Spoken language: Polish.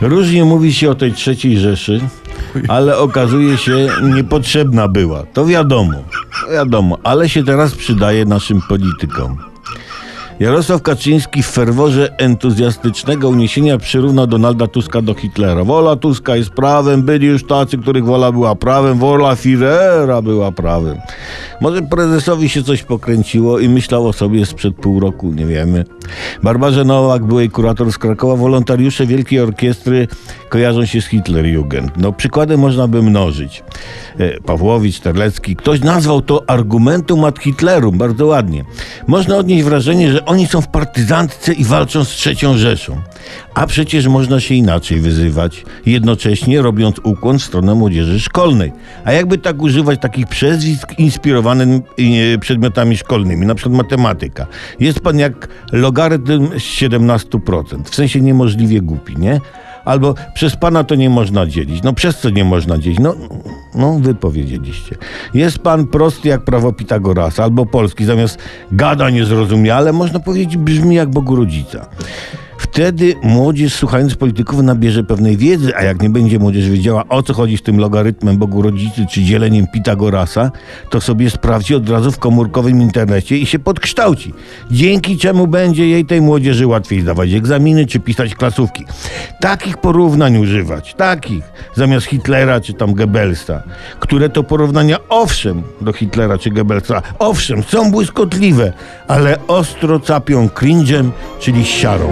Różnie mówi się o tej trzeciej Rzeszy, ale okazuje się niepotrzebna była. To wiadomo, wiadomo, ale się teraz przydaje naszym politykom. Jarosław Kaczyński w ferworze entuzjastycznego uniesienia przyrównał Donalda Tuska do Hitlera. Wola Tuska jest prawem, byli już tacy, których wola była prawem, wola Führera była prawem. Może prezesowi się coś pokręciło i myślał o sobie sprzed pół roku, nie wiemy. Barbarze Nowak, byłej kurator z Krakowa, wolontariusze Wielkiej Orkiestry kojarzą się z Hitlerjugend. No przykładem można by mnożyć. E, Pawłowicz, Terlecki, ktoś nazwał to argumentum ad Hitlerum, bardzo ładnie. Można odnieść wrażenie, że oni są w partyzantce i walczą z trzecią Rzeszą. A przecież można się inaczej wyzywać, jednocześnie robiąc ukłon w stronę młodzieży szkolnej. A jakby tak używać takich przezwisk inspirowanych e, przedmiotami szkolnymi, na przykład matematyka. Jest pan jak logarytm z 17%, w sensie niemożliwie głupi, nie? Albo przez pana to nie można dzielić. No przez co nie można dzielić? No, no wy powiedzieliście. Jest pan prosty jak prawo Pitagorasa, albo polski, zamiast gada niezrozumiale, można powiedzieć brzmi jak Bogu rodzica. Wtedy młodzież słuchając polityków nabierze pewnej wiedzy, a jak nie będzie młodzież wiedziała o co chodzi z tym logarytmem Bogu rodzicy czy dzieleniem Pitagorasa, to sobie sprawdzi od razu w komórkowym internecie i się podkształci. Dzięki czemu będzie jej tej młodzieży łatwiej zdawać egzaminy czy pisać klasówki. Takich porównań używać, takich, zamiast Hitlera czy tam Goebbelsa, które to porównania owszem do Hitlera czy Goebbelsa, owszem, są błyskotliwe, ale ostro capią cringe'em, czyli siarą.